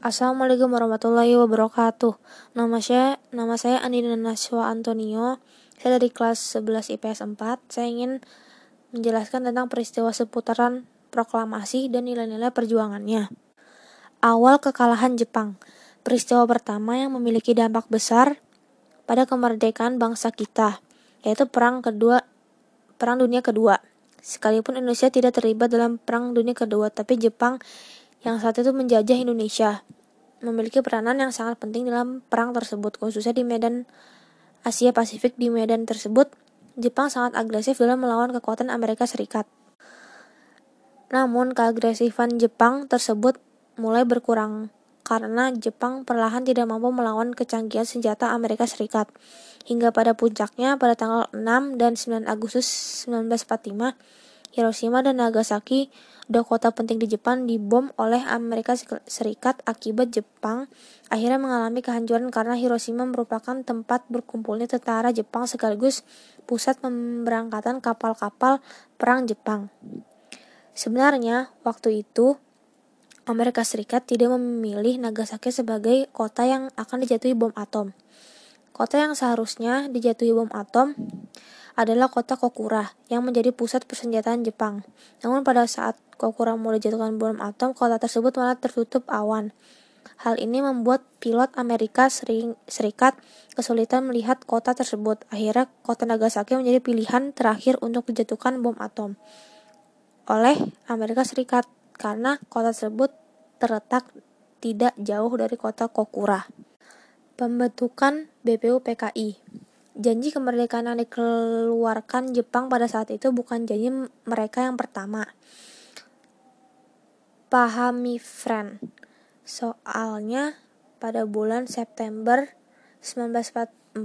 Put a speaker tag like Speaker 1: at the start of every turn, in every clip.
Speaker 1: Assalamualaikum warahmatullahi wabarakatuh. Nama saya nama saya Andina Naswa Antonio. Saya dari kelas 11 IPS 4. Saya ingin menjelaskan tentang peristiwa seputaran proklamasi dan nilai-nilai perjuangannya. Awal kekalahan Jepang. Peristiwa pertama yang memiliki dampak besar pada kemerdekaan bangsa kita, yaitu perang kedua Perang Dunia Kedua. Sekalipun Indonesia tidak terlibat dalam Perang Dunia Kedua, tapi Jepang yang saat itu menjajah Indonesia, memiliki peranan yang sangat penting dalam perang tersebut, khususnya di medan Asia Pasifik. Di medan tersebut, Jepang sangat agresif dalam melawan kekuatan Amerika Serikat. Namun, keagresifan Jepang tersebut mulai berkurang karena Jepang perlahan tidak mampu melawan kecanggihan senjata Amerika Serikat. Hingga pada puncaknya pada tanggal 6 dan 9 Agustus 1945, Hiroshima dan Nagasaki, dua kota penting di Jepang, dibom oleh Amerika Serikat akibat Jepang akhirnya mengalami kehancuran karena Hiroshima merupakan tempat berkumpulnya tentara Jepang sekaligus pusat pemberangkatan kapal-kapal perang Jepang. Sebenarnya, waktu itu Amerika Serikat tidak memilih Nagasaki sebagai kota yang akan dijatuhi bom atom. Kota yang seharusnya dijatuhi bom atom adalah kota Kokura yang menjadi pusat persenjataan Jepang. Namun pada saat Kokura mulai dijatuhkan bom atom, kota tersebut malah tertutup awan. Hal ini membuat pilot Amerika Serikat kesulitan melihat kota tersebut. Akhirnya, kota Nagasaki menjadi pilihan terakhir untuk dijatuhkan bom atom oleh Amerika Serikat karena kota tersebut terletak tidak jauh dari kota Kokura. Pembentukan BPU PKI Janji kemerdekaan yang dikeluarkan Jepang pada saat itu bukan janji mereka yang pertama. Pahami friend. Soalnya pada bulan September 1944,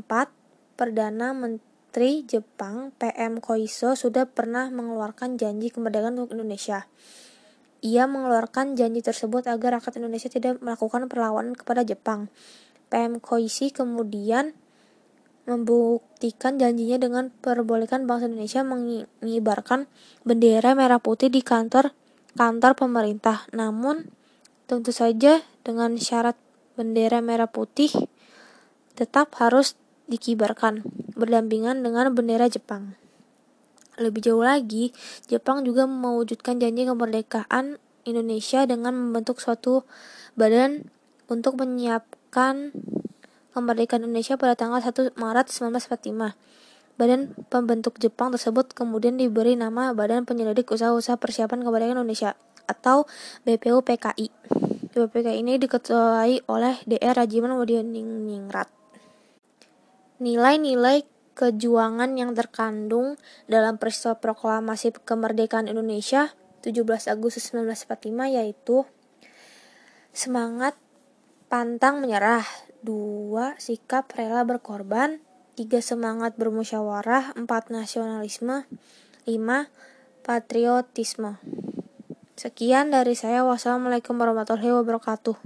Speaker 1: Perdana Menteri Jepang PM Koiso sudah pernah mengeluarkan janji kemerdekaan untuk Indonesia. Ia mengeluarkan janji tersebut agar rakyat Indonesia tidak melakukan perlawanan kepada Jepang. PM Koishi kemudian membuktikan janjinya dengan perbolehkan bangsa Indonesia mengibarkan bendera merah putih di kantor kantor pemerintah. Namun tentu saja dengan syarat bendera merah putih tetap harus dikibarkan berdampingan dengan bendera Jepang. Lebih jauh lagi, Jepang juga mewujudkan janji kemerdekaan Indonesia dengan membentuk suatu badan untuk menyiapkan kemerdekaan Indonesia pada tanggal 1 Maret 1945. Badan pembentuk Jepang tersebut kemudian diberi nama Badan Penyelidik Usaha-Usaha Persiapan Kemerdekaan Indonesia atau BPUPKI. BPUPKI ini diketuai oleh DR Rajiman Wadiningrat. Nilai-nilai kejuangan yang terkandung dalam peristiwa proklamasi kemerdekaan Indonesia 17 Agustus 1945 yaitu semangat pantang menyerah, dua sikap rela berkorban, tiga semangat bermusyawarah, empat nasionalisme, lima patriotisme. Sekian dari saya. Wassalamualaikum warahmatullahi wabarakatuh.